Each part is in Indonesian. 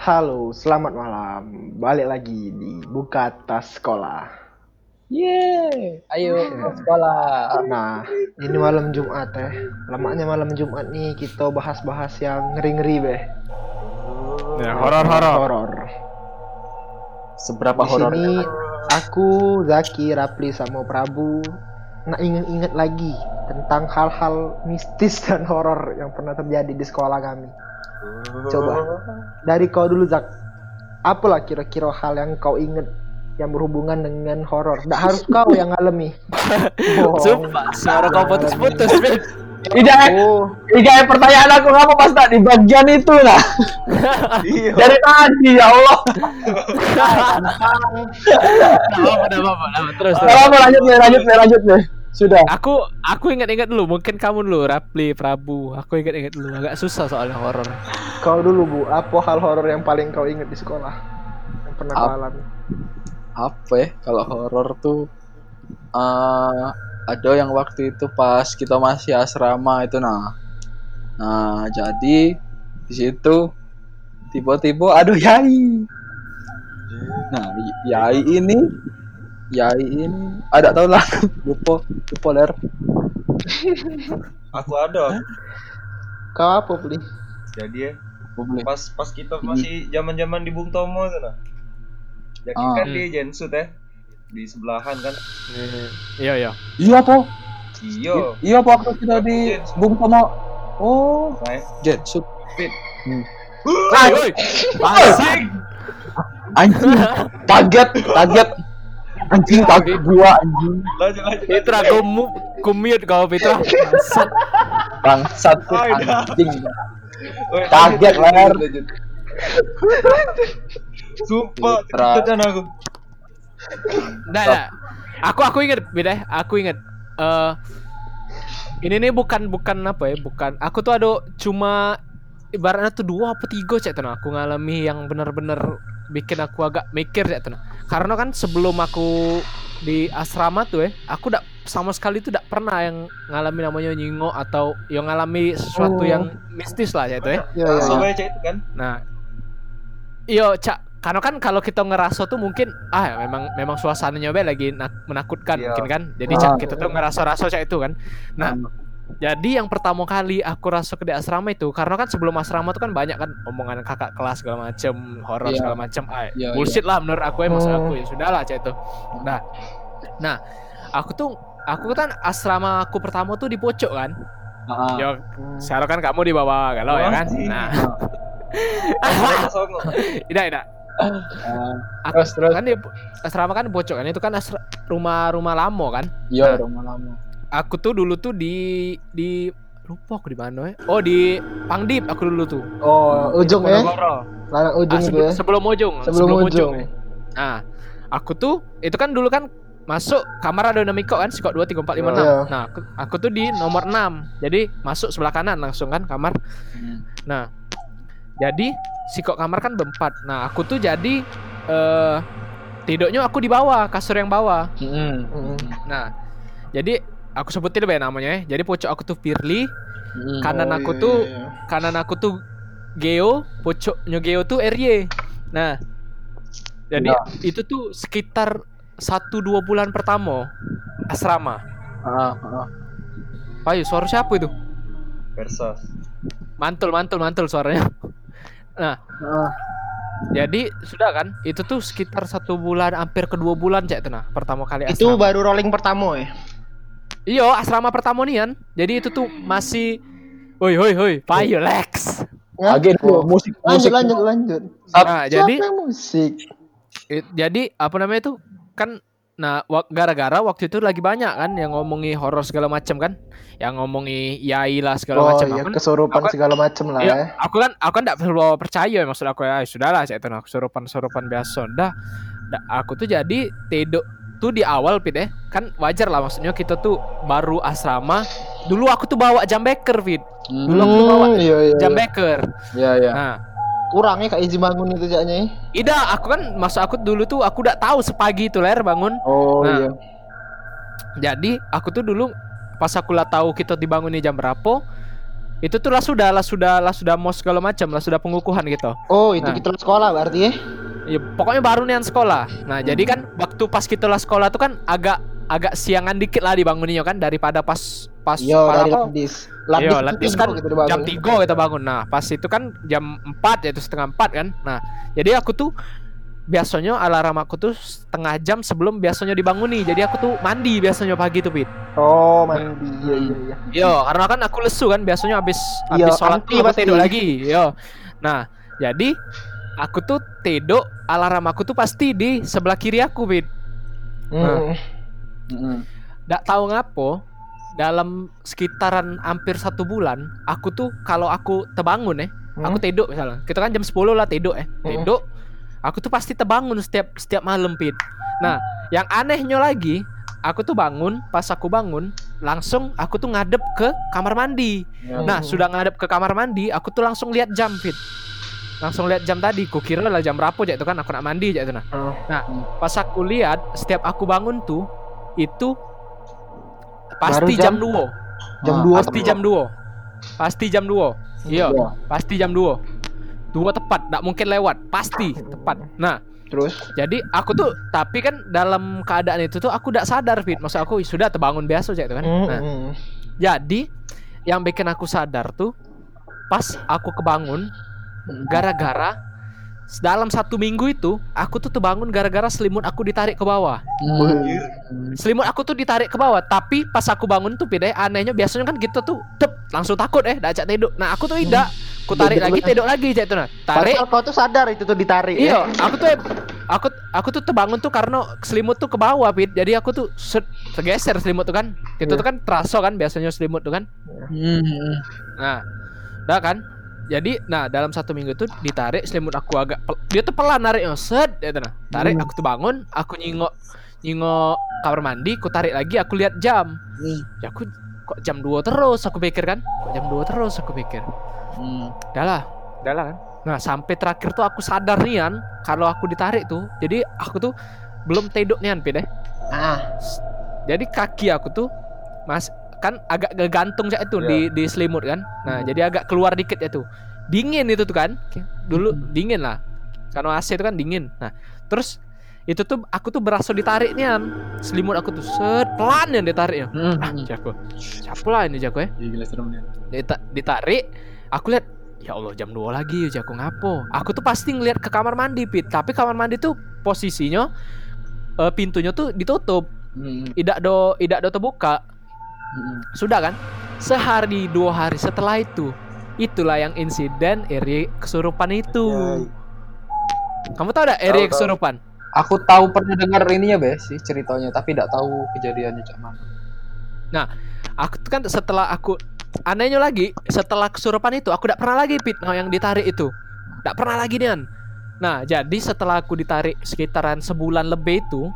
Halo, selamat malam. Balik lagi di Buka Tas Sekolah. Yeay, ayo ke sekolah. Nah, ini malam Jumat ya. Lamanya malam Jumat nih kita bahas-bahas yang ngeri-ngeri beh. Ya, horor-horor. Horor. Seberapa Di horor? sini aku, Zaki, Rapli sama Prabu nak ingat-ingat lagi tentang hal-hal mistis dan horor yang pernah terjadi di sekolah kami. Coba dari kau dulu Zak. Apalah kira-kira hal yang kau ingat yang berhubungan dengan horor? Tidak harus kau yang ngalami. Sumpah, suara kau putus-putus, Bin. Ida, Oh, Ida pertanyaan aku ngapa pas tak di bagian itu lah. iya. Dari tadi ya Allah. Nggak apa-apa, apa-apa, apa-apa. Terus, terus. Apa lanjut nih, lanjut nih, lanjut nih. Sudah. Aku aku ingat-ingat dulu, mungkin kamu dulu, Rapli, Prabu. Aku ingat-ingat dulu, agak susah soalnya horor. Kau dulu Bu, apa hal horor yang paling kau ingat di sekolah? Yang pernah kau alami? Apa ya kalau horor tuh eh ada yang waktu itu pas kita masih asrama itu nah. Nah, jadi di situ tiba-tiba aduh yai. Nah, yai ini yai ini ada tahu lah lupa lupa ler. Aku ada. Kau apa beli? Jadi ya, pas pas kita masih zaman-zaman di Bung Tomo itu nah. Jadi Ah. kan di Jensut ya. Di sebelahan kan. Iya, iya. Iya po, Iyo. iya po waktu kita di Bung Tomo. Oh, Nah, Jensut. Fit. Woi, woi. Bangsat. Anjing, kaget, kaget. Anjing kaget gua anjing. lanjut lanjut. Fitra, mu- ku mute kau, Fitra. Bangsat. Bangsat anjing. Kaget, lanjut, Ler. Sumpah, Fitra. itu kan aku. Nggak, nggak. Aku aku ingat, beda. Aku ingat. Eh ini nih bukan bukan apa ya, bukan. Aku tuh ada cuma ibaratnya tuh dua apa tiga cek tuh nah. Aku ngalami yang bener-bener bikin aku agak mikir cek tuh. Karena kan sebelum aku di asrama tuh ya, aku tidak sama sekali tuh tidak pernah yang ngalami namanya nyingo atau yang ngalami sesuatu Oh. yang mistis lah ya. Ya, ya, ya. aja itu kan. Nah, iyo cak, karena kan kalau kita ngerasa tuh mungkin ah memang memang suasananya be lagi nak- menakutkan Iya. mungkin kan. Jadi Ah. cak kita tuh ngerasa-rasa cak itu kan. Nah, jadi yang pertama kali aku rasa ke di asrama itu karena kan sebelum asrama tuh kan banyak kan omongan kakak kelas segala macem horor Iya. segala macem ah Iya, bullshit lah menurut aku ya maksud Oh. aku ya sudahlah cak itu. Nah, nah aku tuh aku kan asrama aku pertama tuh di pojok kan. Heeh. Yo, sekarang kan kamu di bawah galau ya kan. Wajib. Nah, songong. tidak tidak. Aku- Terus terus. kan di asrama kan bocok kan itu kan asra- rumah-rumah lama kan Iya, Nah. rumah lama. Aku tuh dulu tuh di di lupa aku di mana ya oh di Pangdip aku dulu tuh Oh, ujung ya? Larang ah, ujung itu sebelum, ya? sebelum ujung Sebelum ujung. ya. nah aku tuh itu kan dulu kan masuk kamar ada Miko kan sikok dua tiga empat lima enam Iya. nah aku, aku tuh di nomor 6 jadi masuk sebelah kanan langsung kan kamar. Nah, jadi si kok kamar kan berempat. Nah, aku tuh jadi eh tidurnya aku di bawah, kasur yang bawah. Hmm. Hmm. Nah, jadi aku sebutin deh namanya ya. Jadi pojok aku tuh Firly, Hmm. kanan Oh, aku iya, tuh iya, iya. kanan aku tuh Geo, pojoknya Geo tuh RY. Nah, jadi Iya. itu tuh sekitar satu dua bulan pertama asrama. Heeh, heeh. Payu, suara siapa itu? Versus. Mantul, mantul, mantul suaranya. Heeh. Jadi sudah kan, itu tuh sekitar satu bulan, hampir ke dua bulan cek tenah pertama kali asrama. Itu baru rolling pertama ya? Iya, asrama pertama nian. Jadi itu tuh masih, woi woi woi, payo Lex. Ya? Agen Oh. tuh musik Lanjut, musik. lanjut, lanjut. Nah, Siapa jadi musik? i- jadi apa namanya itu kan, nah wak- gara-gara waktu itu lagi banyak kan yang ngomongi horor segala macam kan, yang ngomongi yai lah segala Oh macam. Aku kan- kesurupan aku- segala macem lah Iya, ya. aku kan aku kan tidak perlu percaya maksud aku ya sudahlah saya itu nah kesurupan kesurupan biasa dah dah, aku tuh jadi tidur tuh di awal pit ya kan wajar lah maksudnya kita tuh baru asrama dulu aku tuh bawa jam beker fit Hmm. Dulu aku tuh bawa iya, iya, jam iya. beker Iya, iya. nah Kurang ya Kak Izzy bangun itu jaknya ya? Ida aku kan maksud aku dulu tuh aku udah tahu sepagi itu ler bangun Oh Nah. iya. jadi aku tuh dulu pas aku lah tahu kita dibangun di jam berapa itu tuh lah sudah lah sudah lah sudah mos segala macam lah sudah pengukuhan gitu Oh, itu Nah. kita sekolah berarti ya? Ya pokoknya baru nian sekolah nah jadi kan waktu pas kita lah sekolah tuh kan agak agak siangan dikit lah dibangunnya kan daripada pas pas Yo, Ladis. Iya, itu Ladis tiga kan gitu jam 3 kita bangun. Nah, pas itu kan jam 4 yaitu setengah 4 kan. Nah, jadi aku tuh biasanya alarm aku tuh setengah jam sebelum biasanya dibanguni. Jadi aku tuh mandi biasanya pagi tuh, Pit. Oh, mandi. Iya, iya, iya. Yo, karena kan aku lesu kan biasanya habis Iya, habis sholat pasti. tidur lagi. Yo. Nah, jadi aku tuh tidur alarm aku tuh pasti di sebelah kiri aku, Pit. Hmm. Mm-mm. Nggak tahu ngapo dalam sekitaran hampir satu bulan aku tuh kalau aku terbangun ya aku Hmm. tidur misalnya kita kan jam 10 lah tidur eh Hmm. tidur aku tuh pasti terbangun setiap setiap malam pit nah yang anehnya lagi aku tuh bangun pas aku bangun langsung aku tuh ngadep ke kamar mandi Ya. nah Hmm. sudah ngadep ke kamar mandi aku tuh langsung lihat jam fit langsung lihat jam tadi kukira lah jam berapa aja itu kan aku nak mandi aja itu nah. Oh. pas aku lihat setiap aku bangun tuh itu pasti Baru jam- jam? 2 Jam Ah, 2 pasti jam 2 pasti jam 2 iya Iya. pasti jam 2 dua tepat tidak mungkin lewat. Pasti tepat. Nah Terus? jadi aku tuh tapi kan dalam keadaan itu tuh aku tidak sadar fit. Maksud aku sudah terbangun biasa aja itu kan? Nah jadi yang bikin aku sadar tuh pas aku kebangun gara-gara dalam satu minggu itu aku tuh terbangun gara-gara selimut aku ditarik ke bawah Mm. selimut aku tuh ditarik ke bawah tapi pas aku bangun tuh beda anehnya biasanya kan gitu tuh tep langsung takut eh dak tidur nah aku tuh tidak aku tarik lagi tidur lagi cak itu nah tarik Padahal kau tuh sadar itu tuh ditarik. iya ya? aku tuh aku aku tuh terbangun tuh karena selimut tuh ke bawah pit jadi aku tuh set, tergeser selimut tuh kan itu Iya. tuh kan terasa kan biasanya selimut tuh kan Mm. nah udah kan jadi nah dalam satu minggu tuh ditarik selimut aku agak pel- dia tuh pelan nariknya set ya nah tarik Hmm. aku tuh bangun aku nyingok nyingok kamar mandi aku tarik lagi aku lihat jam. Mm. ya aku kok jam 2 terus aku pikir kan? Kok jam 2 terus aku pikir. Mm. udah lah. Udah lah kan? Nah sampai terakhir tuh aku sadar nian kalau aku ditarik tuh jadi aku tuh belum tidur nian pide Ah, jadi kaki aku tuh mas kan agak gegantung cak itu Iya. di di selimut kan. Nah Hmm. jadi agak keluar dikit ya tuh dingin itu tuh kan. Dulu Hmm. dingin lah. Karena AC itu kan dingin. Nah terus itu tuh aku tuh berasa ditarik nian selimut aku tuh set pelan yang ditariknya Mm. ah jago. Siapa lah ini jago ya? Gila serem nih. Dita- ditarik aku lihat ya Allah jam 2 lagi ya aku ngapo? Aku tuh pasti ngeliat ke kamar mandi pit. Tapi kamar mandi tuh posisinya eh, pintunya tuh ditutup. Mm. tidak do tidak do terbuka Sudah kan? Sehari dua hari setelah itu itulah yang insiden Eri kesurupan itu. Kamu tahu gak Eri tahu. kesurupan? Aku tahu pernah dengar ininya be sih ceritanya, tapi tidak tahu kejadiannya cak mana. aku tuh kan setelah aku anehnya lagi setelah kesurupan itu aku tidak pernah lagi pit nah, yang ditarik itu. Tidak pernah lagi Nian. Nah jadi setelah aku ditarik sekitaran sebulan lebih itu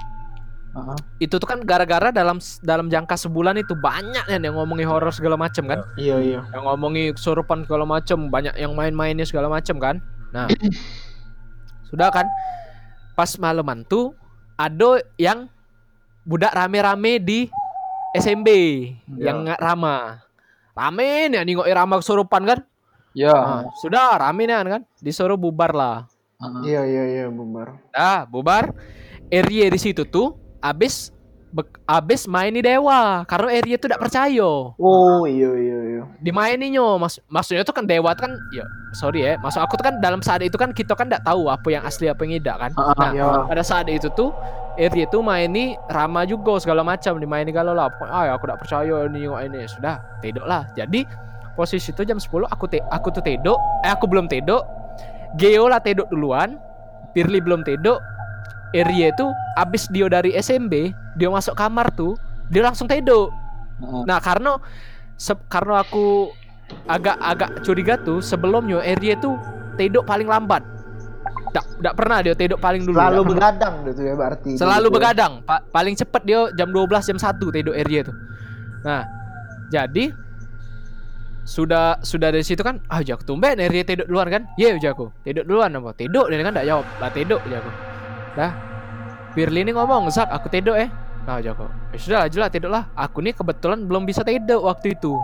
Heeh. itu tuh kan gara-gara dalam dalam jangka sebulan itu banyak Nian yang ngomongin horor segala macam kan iya iya. yang ngomongin kesurupan segala macam banyak yang main-mainnya segala macam kan nah sudah kan pas malaman tuh ada yang budak rame-rame di SMB Ya. yang nggak Rama rame nih nengok Rama kesurupan kan Ya. Nah, sudah rame nih kan disuruh bubar lah Heeh. Iya iya iya bubar. ah bubar Area di situ tuh abis abis main di dewa. Karena Area tuh tidak percaya. Oh iya iya iya. dimaininnya mas maksudnya tuh kan dewa kan ya sorry ya. Maksud aku tuh kan dalam saat itu kan kita kan tidak tahu apa yang asli apa yang tidak kan. Heeh. nah Iya. pada saat itu tuh Eri itu maini Rama juga segala macam. Dimaini galau lah ah ya, aku tidak percaya ini ini. Sudah tidur lah jadi posisi itu jam 10 aku te aku tuh tidur eh aku belum tidur Geo lah tidur duluan. Pirli belum tidur Eri itu abis dia dari SMB dia masuk kamar tuh dia langsung Heeh. Nah karena karena aku agak agak curiga tuh sebelumnya Eri itu tidur paling lambat. Tidak tidak pernah dia tidur paling dulu. Selalu begadang gitu ya berarti. Selalu Gitu begadang. Pa- paling cepet dia jam 12 jam 1 tidur Eri itu. Nah, jadi sudah sudah dari situ kan ah jago tumben Eri tidur duluan kan iya jago tidur duluan apa tidur dia kan tidak jawab lah tidur jago dah Firly ini ngomong Zak aku tidur eh nah jago ya sudah lah jelas tidur lah aku nih kebetulan belum bisa tidur waktu itu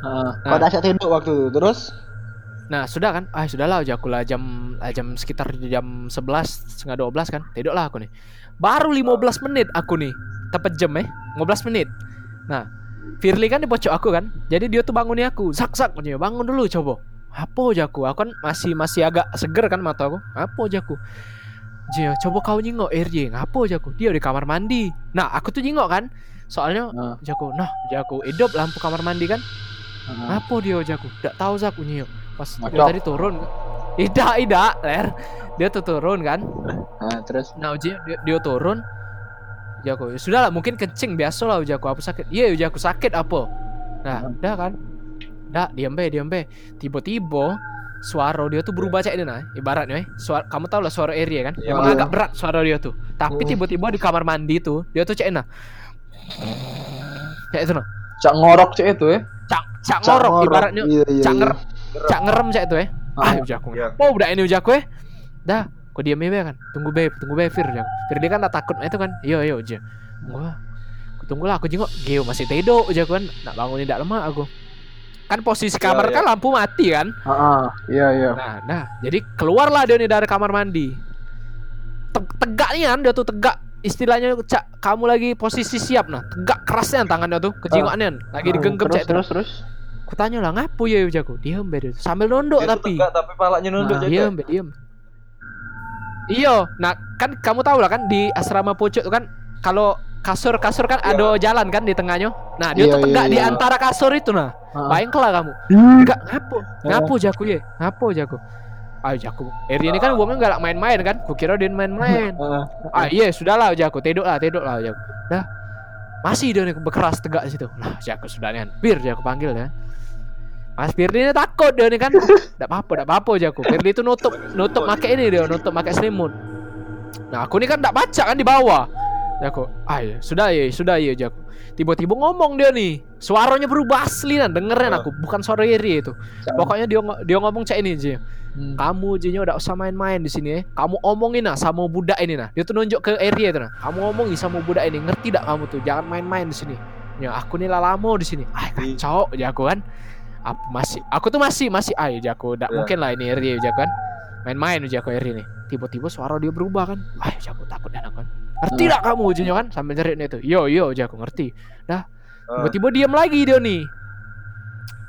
Heeh. Kau Nah. dahsyat tidur waktu itu. Terus Nah sudah kan, ah sudahlah udah aku lah jam ah, jam sekitar jam 11 setengah 12 kan, tidur lah aku nih. Baru 15 menit aku nih, tepat jam eh, 15 menit. Nah, Firly kan di pojok aku kan, jadi dia tuh bangunin aku, sak sak, bangun dulu coba. Apa aja aku, aku kan masih masih agak seger kan mata aku, apa aja aku. Jio, coba kau nyingok RJ, ngapa aja aku? Dia di kamar mandi. Nah, aku tuh nyingok kan, soalnya Heeh. Jago, nah Jago, hidup lampu kamar mandi kan, Heeh. apa dia Jago? Tidak tahu Zak punya. Pas dia Ngocok. tadi turun. Tidak, tidak, Ler. Dia tuh turun kan. Nah, terus Nah, uji dia, dia turun. Jago, ya sudah lah mungkin kencing biasa lah Jago apa sakit. Iya, Jago sakit apa? Nah, Hmm. dah kan. Dah, diam be, diam be. Tiba-tiba suara dia tuh berubah cak ini nah ibaratnya eh. Suara kamu tahu lah suara area kan? Iya, emang iya. agak berat suara dia tuh. Tapi Hmm. tiba-tiba di kamar mandi tuh dia tuh cak ini nah. Cak itu nah. Cak ngorok cek itu ya. cak cak Cak ngorok ngorok. ibaratnya. Iya, iya, cak iya. nger cak ngerem cak itu eh. Ah Ah, Iya. oh udah ini udah aku eh. Dah kau diam ya kan. Tunggu be tunggu be Fir Jago. Fir dia kan tak takut itu kan. Iya iya aja gua tunggu lah aku jenguk. Geo masih tidur aja kan. Nak bangunin tidak lama aku kan posisi kamar iya. kan lampu mati kan Heeh. Iya, iya. Nah, nah, jadi keluarlah dia nih dari kamar mandi. Te- tegak nih kan dia tuh tegak. Istilahnya cak kamu lagi posisi siap nah. Tegak kerasnya tangannya tuh, kejingokannya. Lagi digenggam terus, cak terus terus. Aku tanya lah ngapu ya jago. Diam be dia. Sambil nunduk Dia tapi. tegak, tapi palanya Nah, nunduk jaga. diam diam. Iyo, nah kan kamu tahu lah kan di asrama pojok tuh kan kalau kasur kasur kan Iya. ada jalan kan di tengahnya. Nah dia Iya, tuh tegak iya, di iya. antara kasur itu nah. Heeh. Bayangkanlah kamu. Enggak ngapo? Ngapo jago ya? Ngapo jago? Ayo jago. Eri ini kan uangnya enggak main-main kan? Kukira dia main-main. Heeh. Ah iya sudahlah jago. Tidur lah, tidur lah jago. Dah. Masih dia berkeras tegak situ. Nah, jago sudah nih. Bir jago panggil ya. Mas Firly ini takut dia nih kan. Enggak apa-apa, enggak apa-apa jago. Firly itu nutup nutup pakai ini dia, nutup pakai selimut. Nah, aku ini kan enggak baca kan di bawah. Jago. Ah iya, sudah ya, sudah ya jago. Tiba-tiba ngomong dia nih. Suaranya berubah asli nan, dengerin aku, bukan suara Iri itu. Pokoknya dia dia ngomong cak ini aja. Hmm. Kamu Jinyo udah usah main-main di sini ya. Kamu omongin nah sama budak ini nah. Dia tuh nunjuk ke area itu nah. Kamu ngomongin sama budak ini. Ngerti tak kamu tuh? Jangan main-main di sini. Ya aku nih lalamo di sini. Ah kacau aja aku kan. Apa masih aku tuh masih masih ah ya aku enggak Ya. mungkin lah ini area aja kan. Main-main aja aku area nih. Tiba-tiba suara dia berubah kan. Ah ya aku takut dan aku kan. Ngerti tak kamu Jinyo kan? Sambil cerit itu. Yo yo aku ngerti. Ah. Tiba-tiba diam lagi dia nih.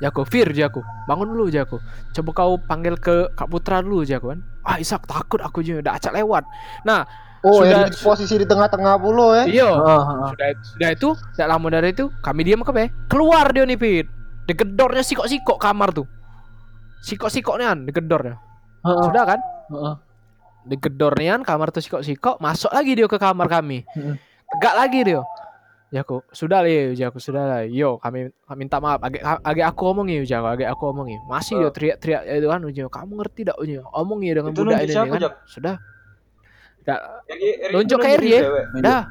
Jako, Fir, Jako, bangun dulu Jako. Coba kau panggil ke Kak Putra dulu Jako kan. Ah Isak takut aku juga udah acak lewat. Nah, Oh, Sudah- yang di posisi di tengah-tengah puluh eh. iya. Heeh, heeh. Sudah sudah itu, tidak lama dari itu kami diam ke. Keluar dia nih Fit. Digedornya sikok-sikok kamar tuh. Sikok-sikoknya kan digedornya. Heeh. Sudah kan? Heeh. Digedornya kan kamar tuh sikok-sikok, masuk lagi dia ke kamar kami. Tegak lagi dia. Jago, sudah lah, Jago, sudah lah. Yo, kami, kami minta maaf. Agak, agak aku omongin, Jago, agak aku omongin. Masih dia Ah. teriak-teriak itu kan, Jago. Kamu ngerti tak, Jago? Omongin dengan Itu budak ini siapa, kan. Jak? Sudah. Eri Nunjuk ke Eri, ya? dah.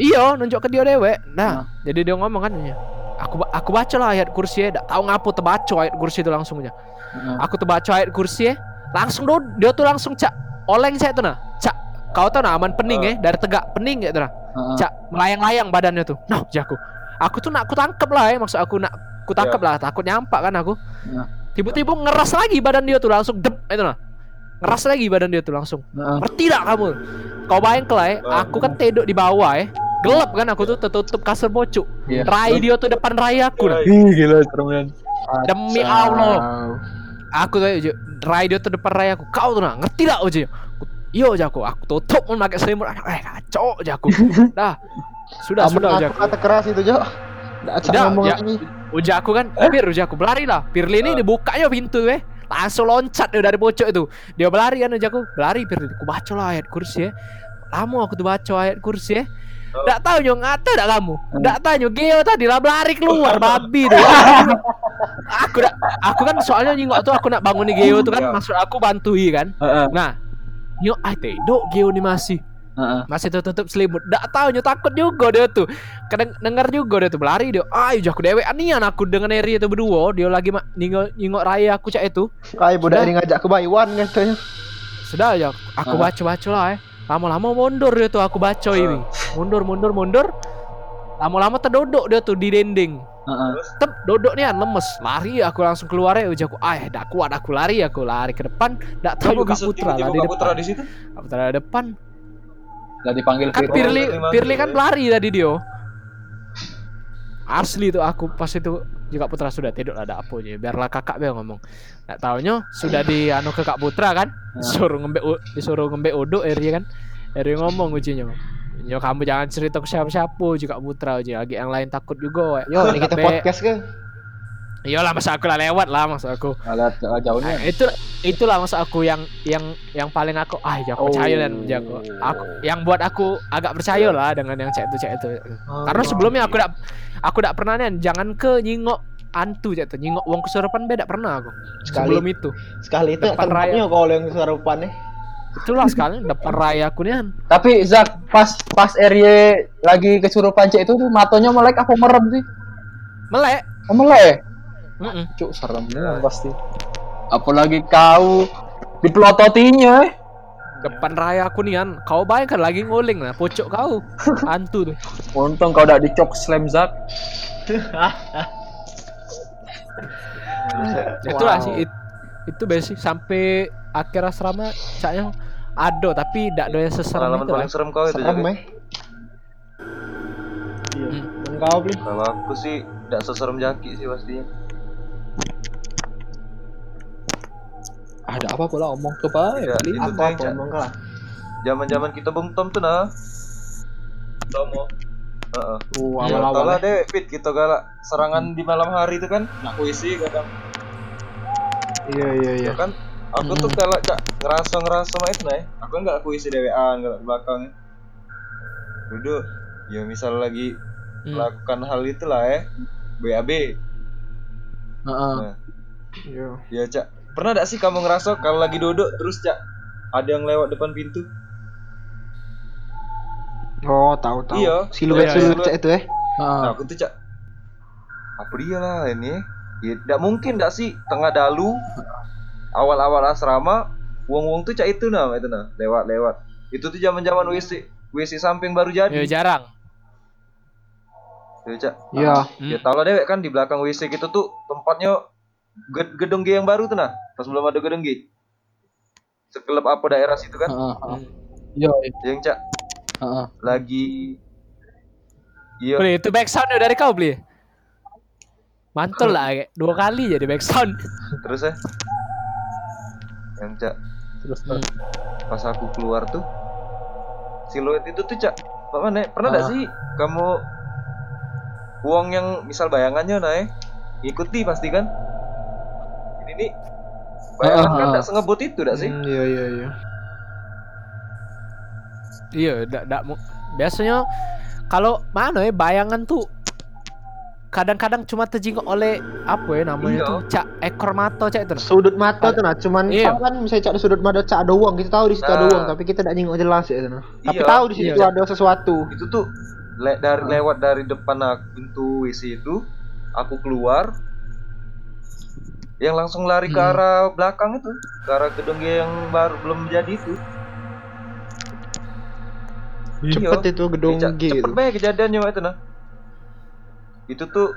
Iya, nunjuk ke dia dewek. Dah. Ah. Jadi dia ngomong kan, ya. Aku aku baca lah ayat kursi ya. Tahu ngapo terbaca ayat kursi itu langsung aja. Heeh. Aku tuh baca ayat kursi ya. Langsung do, dia tuh langsung cak oleng saya tuh nah. Cak kau tahu nah aman pening ya dari tegak pening gitu nah. Heeh. Cak melayang-layang badannya tuh. Nah, jago. Aku tuh nak aku tangkep lah ya maksud aku nak aku tangkep lah takut nyampak kan aku. Ya. Tiba-tiba ngeras lagi badan dia tuh langsung dep itu nah. Ngeras lagi badan dia tuh langsung. Heeh. Ngerti tak kamu? Kau bayang lah ya, aku kan tidur di bawah ya. Gelap kan aku tuh tertutup kasur bocuk. Iya. Rai dia tuh depan rai aku nah. Ih, gila serem kan. Demi Allah. Aku tuh rai dia tuh depan rai aku. Kau tuh nah, ngerti tak Ujo? Aku- Yo Jago, aku tutup pun pakai selimut. Aduh, Eh kacau Jago. Dah. Sudah, Kamu sudah Jago. kata keras itu, Jo. Ngomong ya. Uja aku kan, Pir, uja aku berlari lah. Pirli ini dibukanya pintu eh. Langsung loncat dia dari pojok itu. Dia berlari kan uja aku, berlari Pirli. Aku baca lah ayat kursi ya. Lama aku tuh baca ayat kursi ya. Nggak tahu nyong ngata dak kamu. Nggak tahu nyong Geo tadi lah berlari keluar babi tuh. aku dak, aku kan soalnya nyingok tuh aku nak bangun Geo tuh kan Iya. maksud aku bantui kan. Nah, nyok ah tedok Geo nih masih Heeh. masih tertutup selimut. Nggak tahu nyok takut juga dia tuh. Kadang dengar juga dia tuh berlari dia. Ah, aku dewe anian aku dengan Eri itu berdua. Dia lagi nyingok nyingok raya aku cak itu. Kayak budak ini ngajak ke Baiwan katanya. Sudah ya, aku Ah. baca baca lah ya. Lama-lama mundur dia tuh aku baca ini. Mundur mundur mundur. lama-lama terdodok dia tuh di dinding Heeh. Tep, dodok nih lemes lari aku langsung keluar ya ujar aku ah dak kuat aku lari aku lari ke depan dak tahu Kak Putra lah di depan Putra di situ? Putra di depan Lah dipanggil kan. Pirli Pirli kan lari tadi dia asli tuh aku pas itu juga Putra sudah tidur ada apa aja biarlah kakak dia ngomong. Nggak taunya sudah di anu ke Kak Putra kan? Disuruh ngembe u- disuruh ngembe uduk Eri kan? Eri ngomong ujinya Yo kamu jangan cerita ke siapa-siapa juga Putra aja lagi yang lain takut juga Yo, ini kita podcast ke? iyalah masa aku lah lewat lah masa aku. Jauhnya. Nah, itu itulah masa aku yang yang yang paling aku ah jangan percaya dan jago aku yang buat aku agak percaya lah dengan yang cek itu cek itu karena sebelumnya aku tidak aku tidak pernah nih jangan ke nyingok antu cek itu nyingok wong kesurupan beda pernah aku Sekali. sebelum itu Sekali itu Depan tempatnya kalau yang serupan nih. itulah sekali depan raya aku nih Tapi Zak pas pas RY lagi kesurupan cek itu tuh matonya melek apa merem sih? melek Oh, melek. Mm-mm. Cuk serem pasti. Apalagi kau dipelototinya. eh. depan raya aku nih kau bayangkan lagi nguling lah pocok kau antu tuh Untung kau udah dicok slam Zak. itulah Wow. sih it- itu basic sampai akhir asrama caknya ada tapi tidak ada yang seserem Pengalaman itu lah. paling serem kau itu Serem Jack? eh. Iya. Hmm. Kau beli. Kalau aku sih tidak seserem Jaki sih pastinya. Ada apa pula omong ke Pak? Ya, itu Apa apa Cak. ngomong lah. Zaman-zaman kita bung Tom tuh nah. Tomo. Heeh. Uh, Ya, tau awal-awal. lah eh. deh, Pit, kita galak serangan di malam hari itu kan, nak puisi kadang, Iya iya iya. ya kan. Aku tuh kalau cak ngerasa ngerasa mah itu nah, aku nggak puisi dewean, nggak ke belakang. Duduk, ya misal lagi Hmm. melakukan hal itulah ya, BAB. Heeh. Nah, Iya. ya cak, pernah gak sih kamu ngerasa kalau lagi duduk terus cak ada yang lewat depan pintu? Oh, tahu tahu. Iya. Siluet Iya, siluet iya. cek itu eh. Heeh. Nah, aku tuh cak apa dia lah ini? Ya, tidak mungkin gak sih tengah dalu awal-awal asrama wong-wong tuh cak itu nah itu nah lewat-lewat. Itu tuh zaman-zaman WC WC samping baru Ya jadi. jarang. Ya, cak. Iya. Ya tau lah dewek kan di belakang WC gitu tuh tempatnya gedung G yang baru tuh nah. Pas belum ada gedung G. Sekelep apa daerah situ kan? Heeh. heeh. Iya, Yang cak heeh. lagi Iya, Beli itu back sound dari kau beli. Mantul lah kayak dua kali jadi back sound. terus ya. Yang cak Terus Hmm. pas aku keluar tuh siluet itu tuh cak Pak Mane pernah gak Ah. sih kamu uang yang misal bayangannya naik ngikuti pasti kan ini nih bayangan Ah, kan ah. gak sengebut itu gak sih Hmm, iya iya iya. Iya, dak dak biasanya kalau mana ya bayangan tuh kadang-kadang cuma terjingok oleh apa ya namanya Iya. tuh cak ekor mata cak itu. Sudut mata tuh nah, cuman Iya. tahu kan misalnya cak ada sudut mata cak ada uang, kita tahu di situ ada Nah. uang, tapi kita tidak nyingok jelas ya itu nah. Tapi Iya. tahu di situ Iya. ada sesuatu. itu tuh le- dari lewat dari depan aku pintu WC itu aku keluar yang langsung lari ke Hmm. arah belakang itu. Ke arah gedung yang baru belum jadi itu. Cepet itu gedung Iya, G cepet itu. banget kejadiannya itu nah. Itu tuh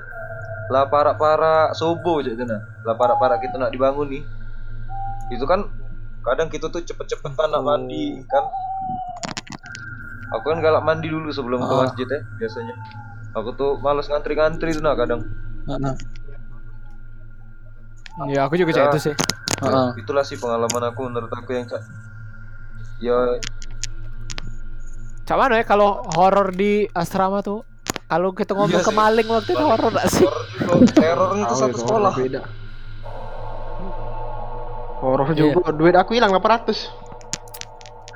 lah para para sobo aja itu nah. Lah para para kita nak dibangun nih. Itu kan kadang kita tuh cepet-cepetan nak mandi kan. Aku kan galak mandi dulu sebelum ke Ah. masjid ya biasanya. Aku tuh males ngantri-ngantri itu nah kadang. Heeh. Ya aku juga Ya. itu sih. Heeh. itulah sih pengalaman aku menurut aku yang cak ya Cak mana ya kalau horor di asrama tuh kalau kita ngomong Iya ke maling waktu itu horor gak sih? terornya itu satu itu, sekolah beda. Horor Iya. juga, duit aku hilang 800.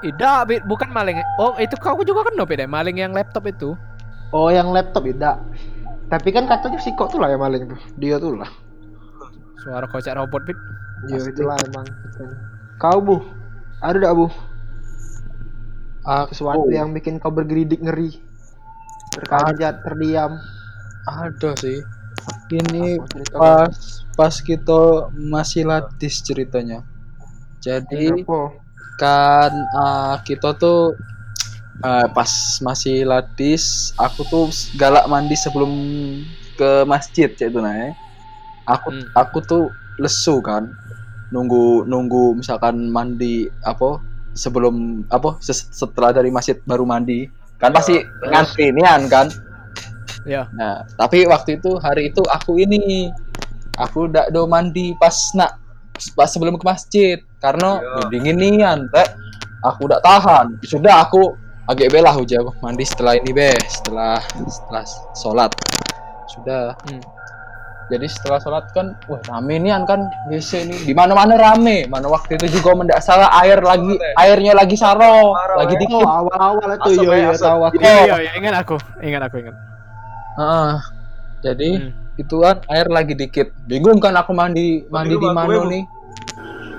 Tidak, Bit. bukan maling. Oh, itu kau juga kan deh maling yang laptop itu. Oh, yang laptop beda. Tapi kan katanya si kok tuh lah yang maling tuh. Dia tuh lah. Suara kocak robot, Bit. Iya, itulah emang. Kau, Bu. Ada enggak, Bu? Aku Sesuatu yang bikin kau bergeridik ngeri. Terkajat, terdiam. ada sih. Ini pas pas kita masih latih ceritanya. Jadi kan ah, kita tuh eh, pas masih ladis aku tuh galak mandi sebelum ke masjid cek itu nah ya. Aku Hmm. aku tuh lesu kan nunggu nunggu misalkan mandi apa sebelum apa setelah dari masjid baru mandi kan pasti ngantri nian kan Ya. nah tapi waktu itu hari itu aku ini aku udah do mandi pas nak pas sebelum ke masjid karena Iya. dingin nian Rek. aku udah tahan sudah aku agak belah uja mandi setelah ini be setelah setelah sholat sudah Hmm. Jadi setelah sholat kan wah rame nian kan WC ini di mana mana rame mana waktu itu juga mendak salah air lagi airnya lagi saro lagi weh. Oh, dikit awal-awal itu yo ya, yo asap. tahu aku. Iya, iya, iya, ingat aku, ingat aku ingat. Ah, jadi Hmm. itu kan air lagi dikit bingung kan aku mandi mandi di mana nih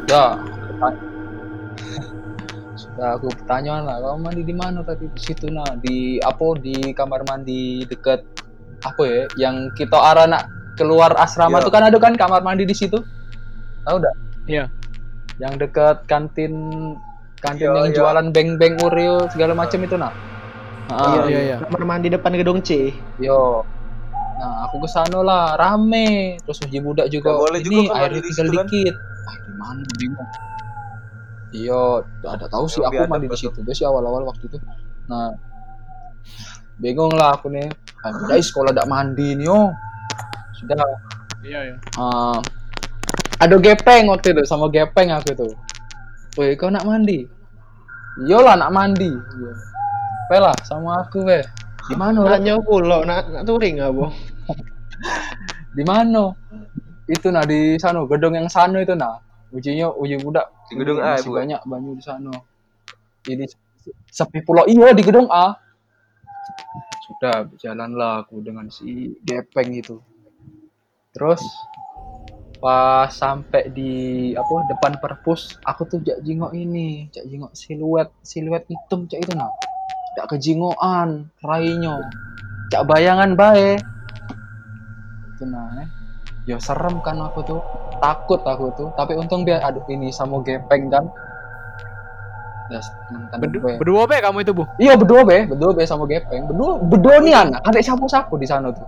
ya sudah aku bertanya lah kamu mandi di mana tadi di situ nah di apa di kamar mandi deket apa ya yang kita arah nak keluar asrama Iya. tuh kan ada kan kamar mandi di situ tahu dah Iya. yang deket kantin kantin Iya, yang iya. jualan beng-beng Oreo segala macam itu nah Ah, iya, iya. Kamar mandi depan gedung C. Yo. Nah, aku ke sana lah, rame. Terus uji budak juga. Nggak boleh ini juga airnya tinggal kan?" dikit. Ah, di mana bingung. Iya, ada tahu sih aku mandi di situ guys awal-awal waktu itu. Nah, bingung lah aku nih. Ah, udah sekolah tidak mandi nih, oh. Sudah. Iya, iya. ah, ada gepeng waktu itu sama gepeng aku itu. Woi, kau nak mandi? Lah nak mandi. Iya. Pe lah sama aku weh. Di mana? Lek? Nanya pula nak nak touring nggak, Bang? di mana itu nah di sana gedung yang sana itu nah ujinya uji budak Di gedung A, masih Bu. banyak banyu di sana ini sepi pulau iya di gedung A sudah berjalanlah aku dengan si gepeng itu terus pas sampai di apa depan perpus aku tuh jak jingok ini jak jingok siluet siluet hitam cak itu nah jak kejingoan rainya. Cak bayangan bae. Itu nah eh. ya serem kan aku tuh. Takut aku tuh. Tapi untung biar aduh ini sama gepeng kan. Ya mantan Berdu- gue. berdua be kamu itu bu? iya berdua be berdua be sama gepeng. Berdua berdua nih anak. Ada sapu sapu di sana tuh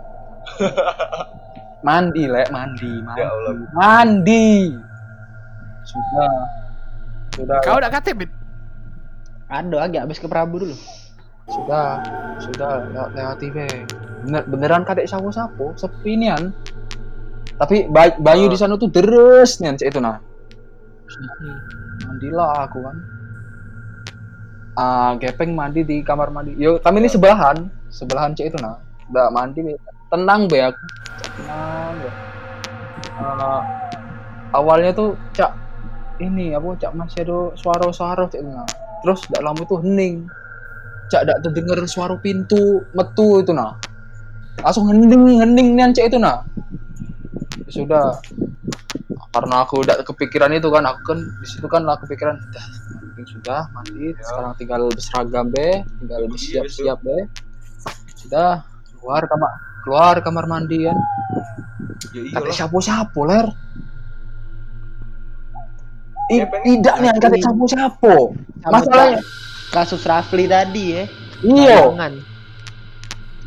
mandi lek mandi mandi. Ya Allah. mandi. Sudah. Sudah. Kau udah KTP? Ada lagi habis ke Prabu dulu. sudah sudah. Lewat lewati be Bener, beneran kadek sapu sapu sepi nian tapi bay- bayu di sana tuh deres nian cek itu nah. Hmm. mandilah aku kan ah gepeng mandi di kamar mandi. Yo kami ini sebelahan. Sebelahan cek itu nah. Udah mandi be. Tenang be aku tenang be. Ah, awalnya tuh cak ini apa cak masih ada suara-suara itu nah terus dak lama itu hening. Cak dak terdengar suara pintu metu itu nah. Langsung hening hening nian cek itu nah. Sudah. Karena aku udah kepikiran itu kan aku kan di situ kan lah kepikiran dah sudah mandi. Sekarang tinggal berseragam be. Tinggal Bagus, bersiap-siap be. Sudah keluar kamar keluar kamar mandi kan Ya kata iyalah. sapu-sapu ler I, pengen- tidak nih kata sapu-sapu Sama masalahnya kasus Rafli tadi ya. iyo Bayangan.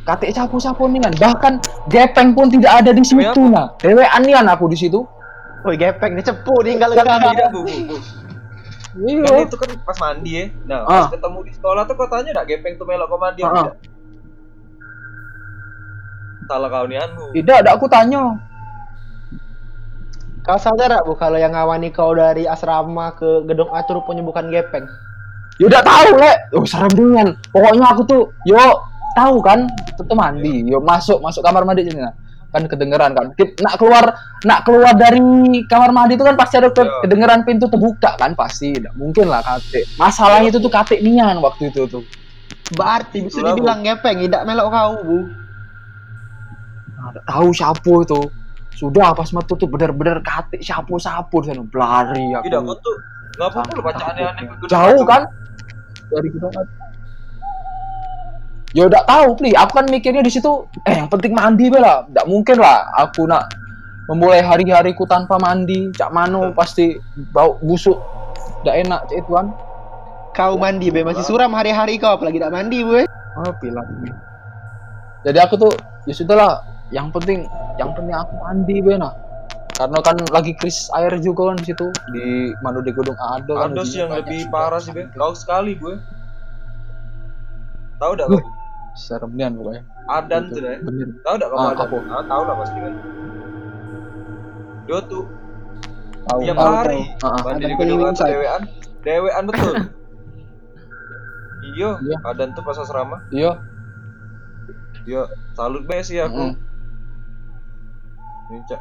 kata sapu-sapu nih kan bahkan gepeng pun tidak ada di situ nah dewean nian aku di situ Woi, gepeng dia cepu tinggal Kan Bu, Bu, Bu. iya Kan itu kan pas mandi ya. Nah, Ah. pas ketemu di sekolah tuh katanya enggak gepeng tuh melok ke mandi Ah, ah. Salah kau nianmu. tidak ada aku tanya Kau sadar gak, Bu, kalau yang ngawani kau dari asrama ke gedung A itu rupanya bukan gepeng? Ya udah tahu lek. Oh serem dengan. Pokoknya aku tuh yo tahu kan tuh mandi. Yo masuk masuk kamar mandi sini nah. Kan kedengeran kan. Nak keluar nak keluar dari kamar mandi itu kan pasti ada ke- kedengeran pintu terbuka kan pasti. Tidak mungkin lah kate. Masalahnya itu tuh kate nian waktu itu tuh. Berarti bisa Bu. dibilang gepeng, tidak melok kau, Bu. Nggak tahu siapa itu. Sudah pas metu tuh bener-bener kate sapu-sapu di sana belari aku. Tidak, kau tuh enggak apa-apa lu baca aneh-aneh ke gedung Jauh kan? Dari gedung satu. Ya udah tahu, Pli. Aku kan mikirnya di situ, eh yang penting mandi bela. Tidak mungkin lah aku nak memulai hari-hariku tanpa mandi. Cak Mano pasti bau busuk. Tidak enak, cak itu kan. kau mandi be masih suram hari-hari kau apalagi tidak mandi be Oh, bilang. Jadi aku tuh ya sudahlah, yang penting yang penting aku mandi be nah. Karena kan lagi krisis air juga kan di situ di mana di gedung Ado kan Ada sih yang lebih parah sih, Be. sampai- Kau sekali, gue. Tahu kau? Seremnian pokoknya. Adan Itu tuh deh. Tahu enggak kamu Ah, Adan? Ah, tahu lah pasti kan. Dia tuh Tahu tiap tahu. hari Ah, ah. mandi di gedung Inside. dewean. Dewean betul. Iya, Iya. Adan tuh pas asrama. Iya. Iya, salut be sih aku. Mm. Nincak.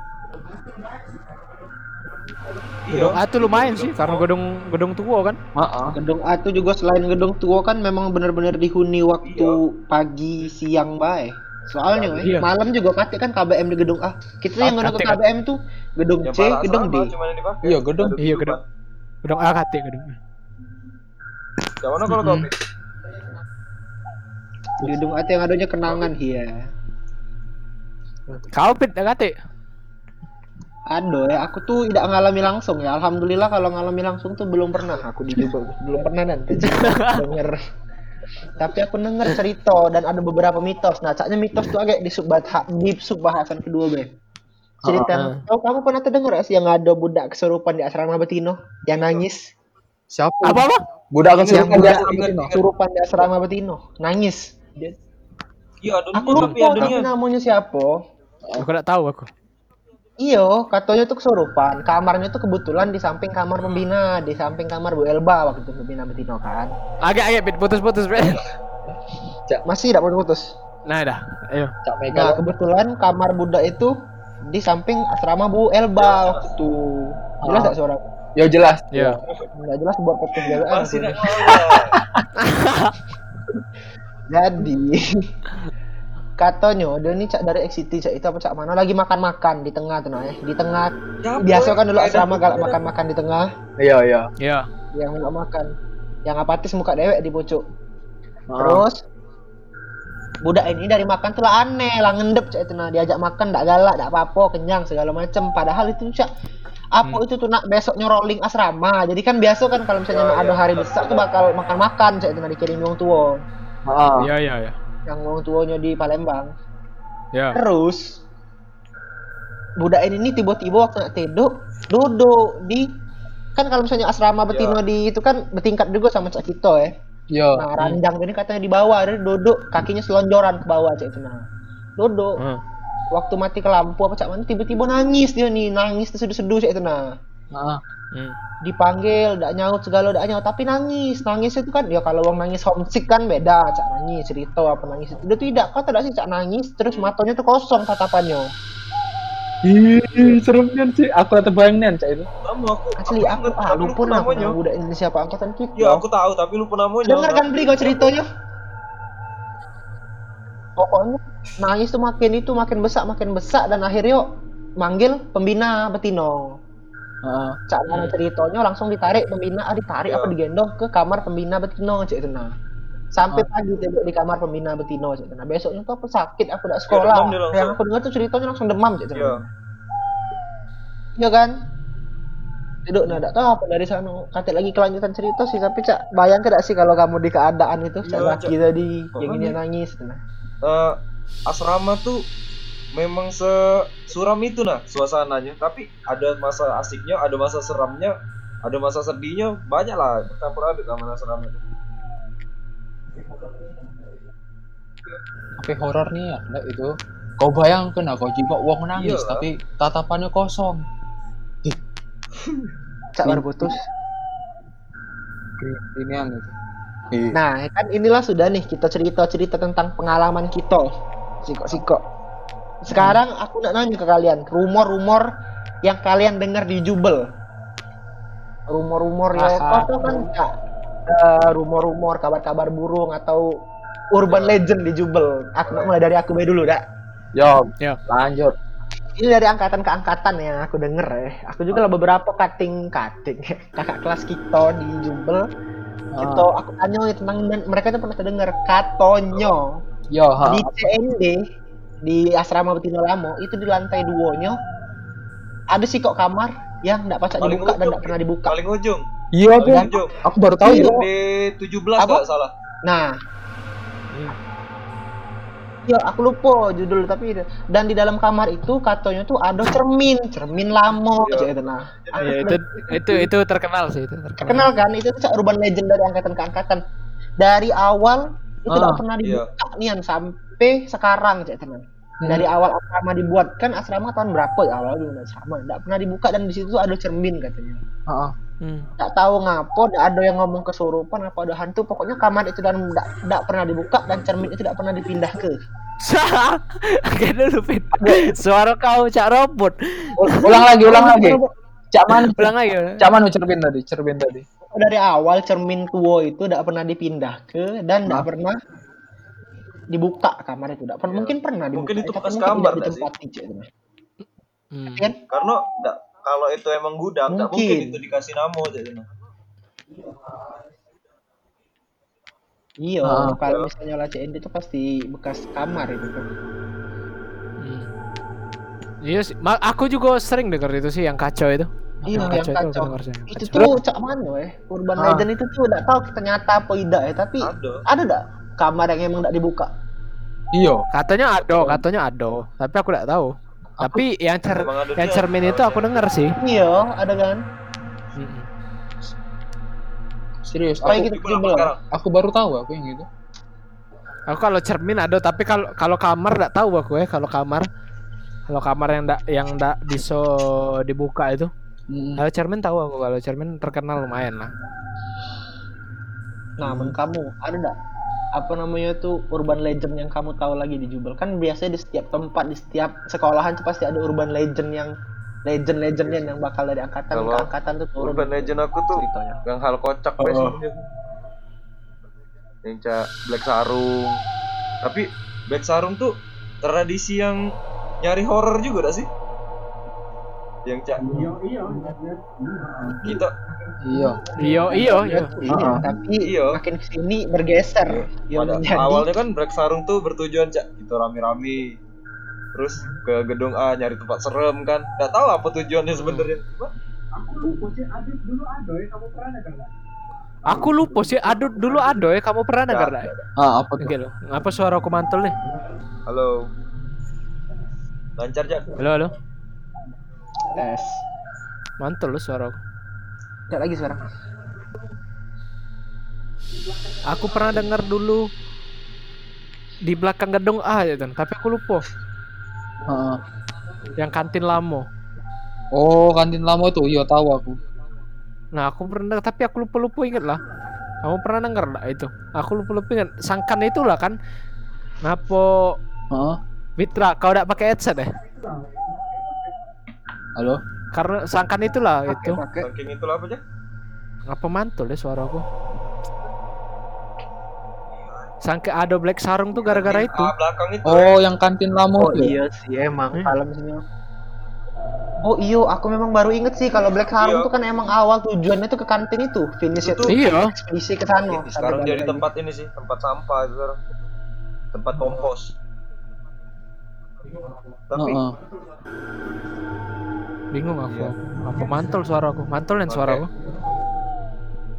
Gedung A tuh lumayan sih karena gedung gedung tua kan. Ah. gedung A tuh juga selain gedung tua kan memang benar-benar dihuni waktu pagi siang bae soalnya Iya. malam juga kate kan KBM di gedung A kita yang ngedung ke kan. KBM tuh gedung C gedung D. Iya, gedung. Iya, gedung. Gedung A kate gedung. A. Yang mana kalau kau Mm-mm. Be? gedung A yang adanya kenangan iya Kau pit kate. Aduh ya, aku tuh tidak ngalami langsung ya. Alhamdulillah kalau ngalami langsung tuh belum pernah aku di belum pernah dan denger. Tapi aku denger cerita dan ada beberapa mitos. Nah, caknya mitos tuh agak di subbat di subbahasan kedua be. Cerita Ah, yang, oh, kamu pernah terdengar gak sih yang ada budak kesurupan di asrama Betino yang nangis? Siapa? Apa apa? Budak kan Yang suruh budak dia kesurupan di asrama Betino, nangis. Dia- Iya, ada Aku lupa ada namanya siapa. Aku enggak tahu aku. Iyo, katanya tuh kesurupan. Kamarnya tuh kebetulan di samping kamar pembina, di samping kamar Bu Elba waktu itu pembina Betino kan. Agak agak pit putus-putus pit. Masih tidak putus. Nah, dah. Ayo. Cak Mega. Nah, kebetulan kamar budak itu di samping asrama Bu Elba waktu itu. Jelas Ah. tak suara? Ya jelas. Ya. Enggak jelas buat podcast jagaan. Masih. Jadi katanya dia nih cak dari XCT cak itu apa cak mana lagi makan-makan di tengah tuh nah, eh. di tengah Ya, biasa kan dulu asrama galak makan-makan di tengah Iya, iya. Ya. yang nggak makan yang apatis muka dewek di pucuk Ah. Terus budak ini dari makan tuh lah aneh, lah ngendep cak itu nah diajak makan ndak galak, ndak apa-apa, kenyang segala macem. Padahal itu cak apa Hmm. itu tuh nak besoknya rolling asrama. Jadi kan biasa kan kalau misalnya Oh, nak ada iya. hari besar tuh bakal makan-makan cak itu nah dikirim wong tua. Ah. Ya, ya, ya. Yang wong tuanya di Palembang. Ya. Terus budak ini nih tiba-tiba waktu nak tidur duduk di kan kalau misalnya asrama betina di itu kan bertingkat juga sama cak kita ya. Iya. Nah, ranjang ini katanya di bawah, dia duduk, kakinya selonjoran ke bawah cek itu nah. Duduk. Hmm. Waktu mati ke lampu apa cak mana tiba-tiba nangis dia nih, nangis terseduh-seduh cek itu nah. Ah. Hmm. Dipanggil, ndak nyaut segala ndak nyaut, tapi nangis. Nangis itu kan ya kalau orang nangis homesick kan beda, cak nangis cerita apa nangis itu. Dia tidak, kau tidak sih cak nangis terus matanya tuh kosong tatapannya. Ih, seremnian sih. Aku ada bayangin cak itu. Kamu aku Asli aku, ah tapi lupa nama namanya. budak ini siapa angkatan kita. Ya aku tahu tapi lupa namanya. Dengar kan beli kau ceritanya? Pokoknya nangis tuh makin itu makin besak makin besak dan akhirnya manggil pembina Betino. Ah. Cak mana ceritanya langsung ditarik pembina, ah ditarik Ya. apa digendong ke kamar pembina Betino cek itu nah. Sampai pagi tidur di kamar pembina Betino cek itu nah. Besoknya tuh aku sakit, aku udah sekolah. demam dia langsung. Yang aku dengar tuh ceritanya langsung demam cek itu. Iya. nah. Iya kan? Duduk nah, tak tahu apa dari sana. Kata lagi kelanjutan cerita sih, tapi cak bayang tidak sih kalau kamu di keadaan itu, cak Iya, laki tadi yang ini nangis. Nah. Eh, asrama tuh memang se suram itu nah suasananya tapi ada masa asiknya ada masa seramnya ada masa sedihnya banyak lah campur aduk sama asrama itu Tapi horor nih ya, itu. Kau bayangkan aku jika uang nangis Iya. tapi tatapannya kosong. Cak baru putus. Inian itu. Ih. Nah, kan inilah sudah nih kita cerita-cerita tentang pengalaman kita. Siko-siko. Sekarang aku nak nanya ke kalian, rumor-rumor yang kalian dengar di Jubel. Rumor-rumor ya, Ah, tahu kan Kak? Eh, rumor-rumor, kabar-kabar burung atau urban legend di Jubel. Aku nak mulai dari aku dulu, dak. Yo, Ya. lanjut. Ini dari angkatan ke angkatan yang aku denger ya. Aku juga lah beberapa cutting-cutting kakak kelas kita di Jubel. Itu aku tanya ya tentang dan mereka tuh pernah terdengar katonyo Yo, ha. di CND di asrama Betino Lamo itu di lantai duonya ada sih kok kamar yang nggak pacak Paling dibuka dan ujung. nggak pernah dibuka. paling ujung Iya Jom. Aku baru tahu Iya. ya. Di 17 Apa? nggak salah. Nah. Ya, aku lupa judul tapi dan di dalam kamar itu katanya tuh ada cermin, cermin lamo Iya. aja itu nah. Iya, itu itu itu terkenal sih itu terkenal. Kenal kan itu tuh urban legend dari angkatan ke angkatan. Dari awal itu Ah, tidak pernah iya. dibuka nian sampai sekarang cek teman. Hmm. Dari awal asrama dibuat kan asrama tahun berapa ya awal dulu asrama tidak pernah dibuka dan di situ tuh ada cermin katanya. Heeh. Hmm. Tidak tahu ngapo ada yang ngomong kesurupan apa ada hantu pokoknya kamar itu dan tidak pernah dibuka dan cermin itu tidak pernah dipindah ke. Oke dulu Fit. Suara kau cak robot. Ul- Ulang lagi, ulang lagi. Cak man, Ulang aja. Cak man cermin tadi, cermin tadi. dari awal cermin tua itu tidak pernah dipindah ke dan tidak Hah? pernah dibuka kamar itu tidak pernah mungkin pernah dibuka Mungkin itu bekas kamar tidak sih? ditempati, Cek, teman. Hmm. kan Karena nggak kalau itu emang gudang, Mungkin. mungkin itu dikasih nama jadi. iya Ah. kalau misalnya lah CND itu pasti bekas kamar itu tuh Hmm. Iya sih, Ma- aku juga sering denger itu sih yang kacau itu. Iya, yang itu aku kacau. sih, yang itu kacau. tuh cak mana eh urban Ah. legend itu tuh tidak tahu ternyata apa tidak ya tapi Ada. ada tidak kamar yang emang tidak dibuka Iya. Katanya ada, katanya ada, tapi aku tidak tahu. Tapi yang cer yang cermin itu aku denger sih. iya ada kan Mm-mm. Serius. Oh, yang Aku, gitu sekarang. aku baru tahu aku yang gitu. Aku kalau cermin ada, tapi kalau kalau kamar tidak tahu aku ya. Kalau kamar, kalau kamar yang ndak yang ndak bisa dibuka itu. Mm. Kalau cermin tahu aku. Kalau cermin terkenal lumayan lah. nah men kamu ada tidak apa namanya tuh urban legend yang kamu tahu lagi di Jubel. Kan biasanya di setiap tempat di setiap sekolahan tuh pasti ada urban legend yang legend-legendnya yang bakal dari angkatan ke Kalau angkatan tuh turun Urban legend aku tuh ceritanya. yang hal kocak Oh. yang cak Black Sarung. Tapi Black Sarung tuh tradisi yang nyari horor juga gak sih yang cak kita Iya. Iyo iyo iyo. Iya, Ah. tapi Iya. makin ke sini bergeser pada menjadi awalnya kan Black Sarung tuh bertujuan cak kita rame-rame terus ke gedung A nyari tempat serem kan nggak tahu apa tujuannya sebenarnya Aku lupa sih. Aduh dulu ada ya. Kamu pernah Nggak, nggak? Ah, apa tuh? Oke. Ngapa suara aku mantul nih? halo lancar cak Halo halo. Tes Mantul loh suara aku. Tidak lagi sekarang Aku pernah dengar dulu di belakang gedung A ya kan, tapi aku lupa. Heeh. Yang kantin Lamo. Oh, kantin lama tuh. Iya, tahu aku. Nah, aku pernah tapi aku lupa-lupa inget lah. Kamu pernah denger enggak itu? Aku lupa-lupa inget. Sangkan itulah kan. Ngapo Heeh. Mitra, kau udah pakai headset ya? Halo. Karena sangkan itulah itu. pakai saking itulah apa cak Ngapa mantul ya suara aku? Sangka ada Black Sarung tuh gara-gara itu. Belakang itu Oh, yang kantin lama oh tuh. iya sih emang Hmm. kalau misalnya Oh iyo, aku memang baru inget sih kalau Black Sarung Iya. tuh kan emang awal tujuannya tuh ke kantin itu, finish Itu itu Iya. ekspedisi ke sana. Sekarang jadi tempat ini sih tempat sampah itu sekarang tempat kompos tapi Heeh. Bingung aku. Iya. Apa mantul suara aku? Mantul dan suara aku.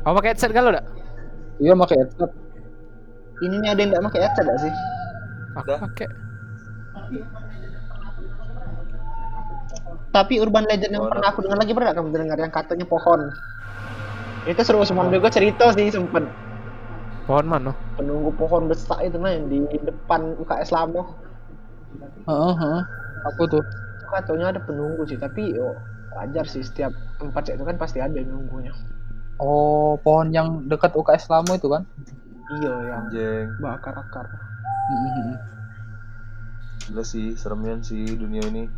Kau pakai headset galau enggak? Iya, pakai headset. Ini nih ada yang nggak pakai headset nggak sih? Aku Udah. pakai. Tapi urban legend yang pernah aku dengar lagi pernah kamu dengar yang katanya pohon. Itu seru semua juga cerita sih sempet Pohon mana? penunggu pohon besar itu nah yang di depan UKS Lamo. Heeh, heeh. Apa tuh? Itu katanya ada penunggu sih, tapi yo wajar sih setiap tempat itu kan pasti ada yang nunggunya. Oh, pohon yang dekat UKS lama itu kan? Iya yang anjing bakar akar. Heeh, heeh. gila sih seremian sih dunia ini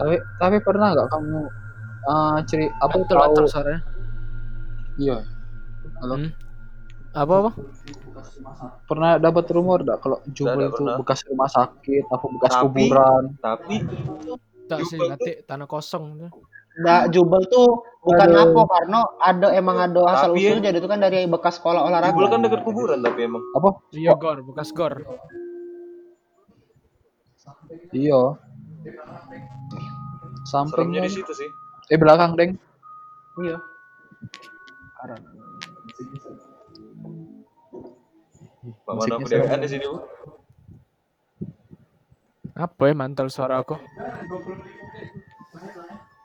Tapi tapi pernah nggak kamu uh, ceri apa Mantul, tahu? suaranya. Iya. Halo. Hmm. Apa apa? Pernah dapat rumor nggak kalau Jubel itu pernah. bekas rumah sakit apa bekas Tapi- kuburan? tapi Tak sih, nanti tanah kosong. Nggak jubel tuh bukan Aduh. apa karena ada emang ada asal jadi itu kan dari bekas sekolah olahraga. Jubel kan dekat kuburan tapi emang Apa? Iya, gor, bekas gor. Iya. sampingnya di situ sih eh belakang deng Iya. Karena Pak mana Musiknya pedean serem. di sini bu Apa ya mantel suara aku?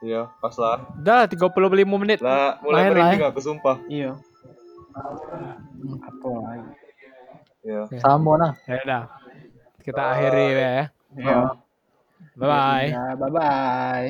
iya pas lah Udah 35 menit. lah mulai Main lah, merinding aku sumpah iya. Apa lagi? ya sama nah Ya udah. Kita akhiri ya. Iya. Bye bye. Ya, bye bye.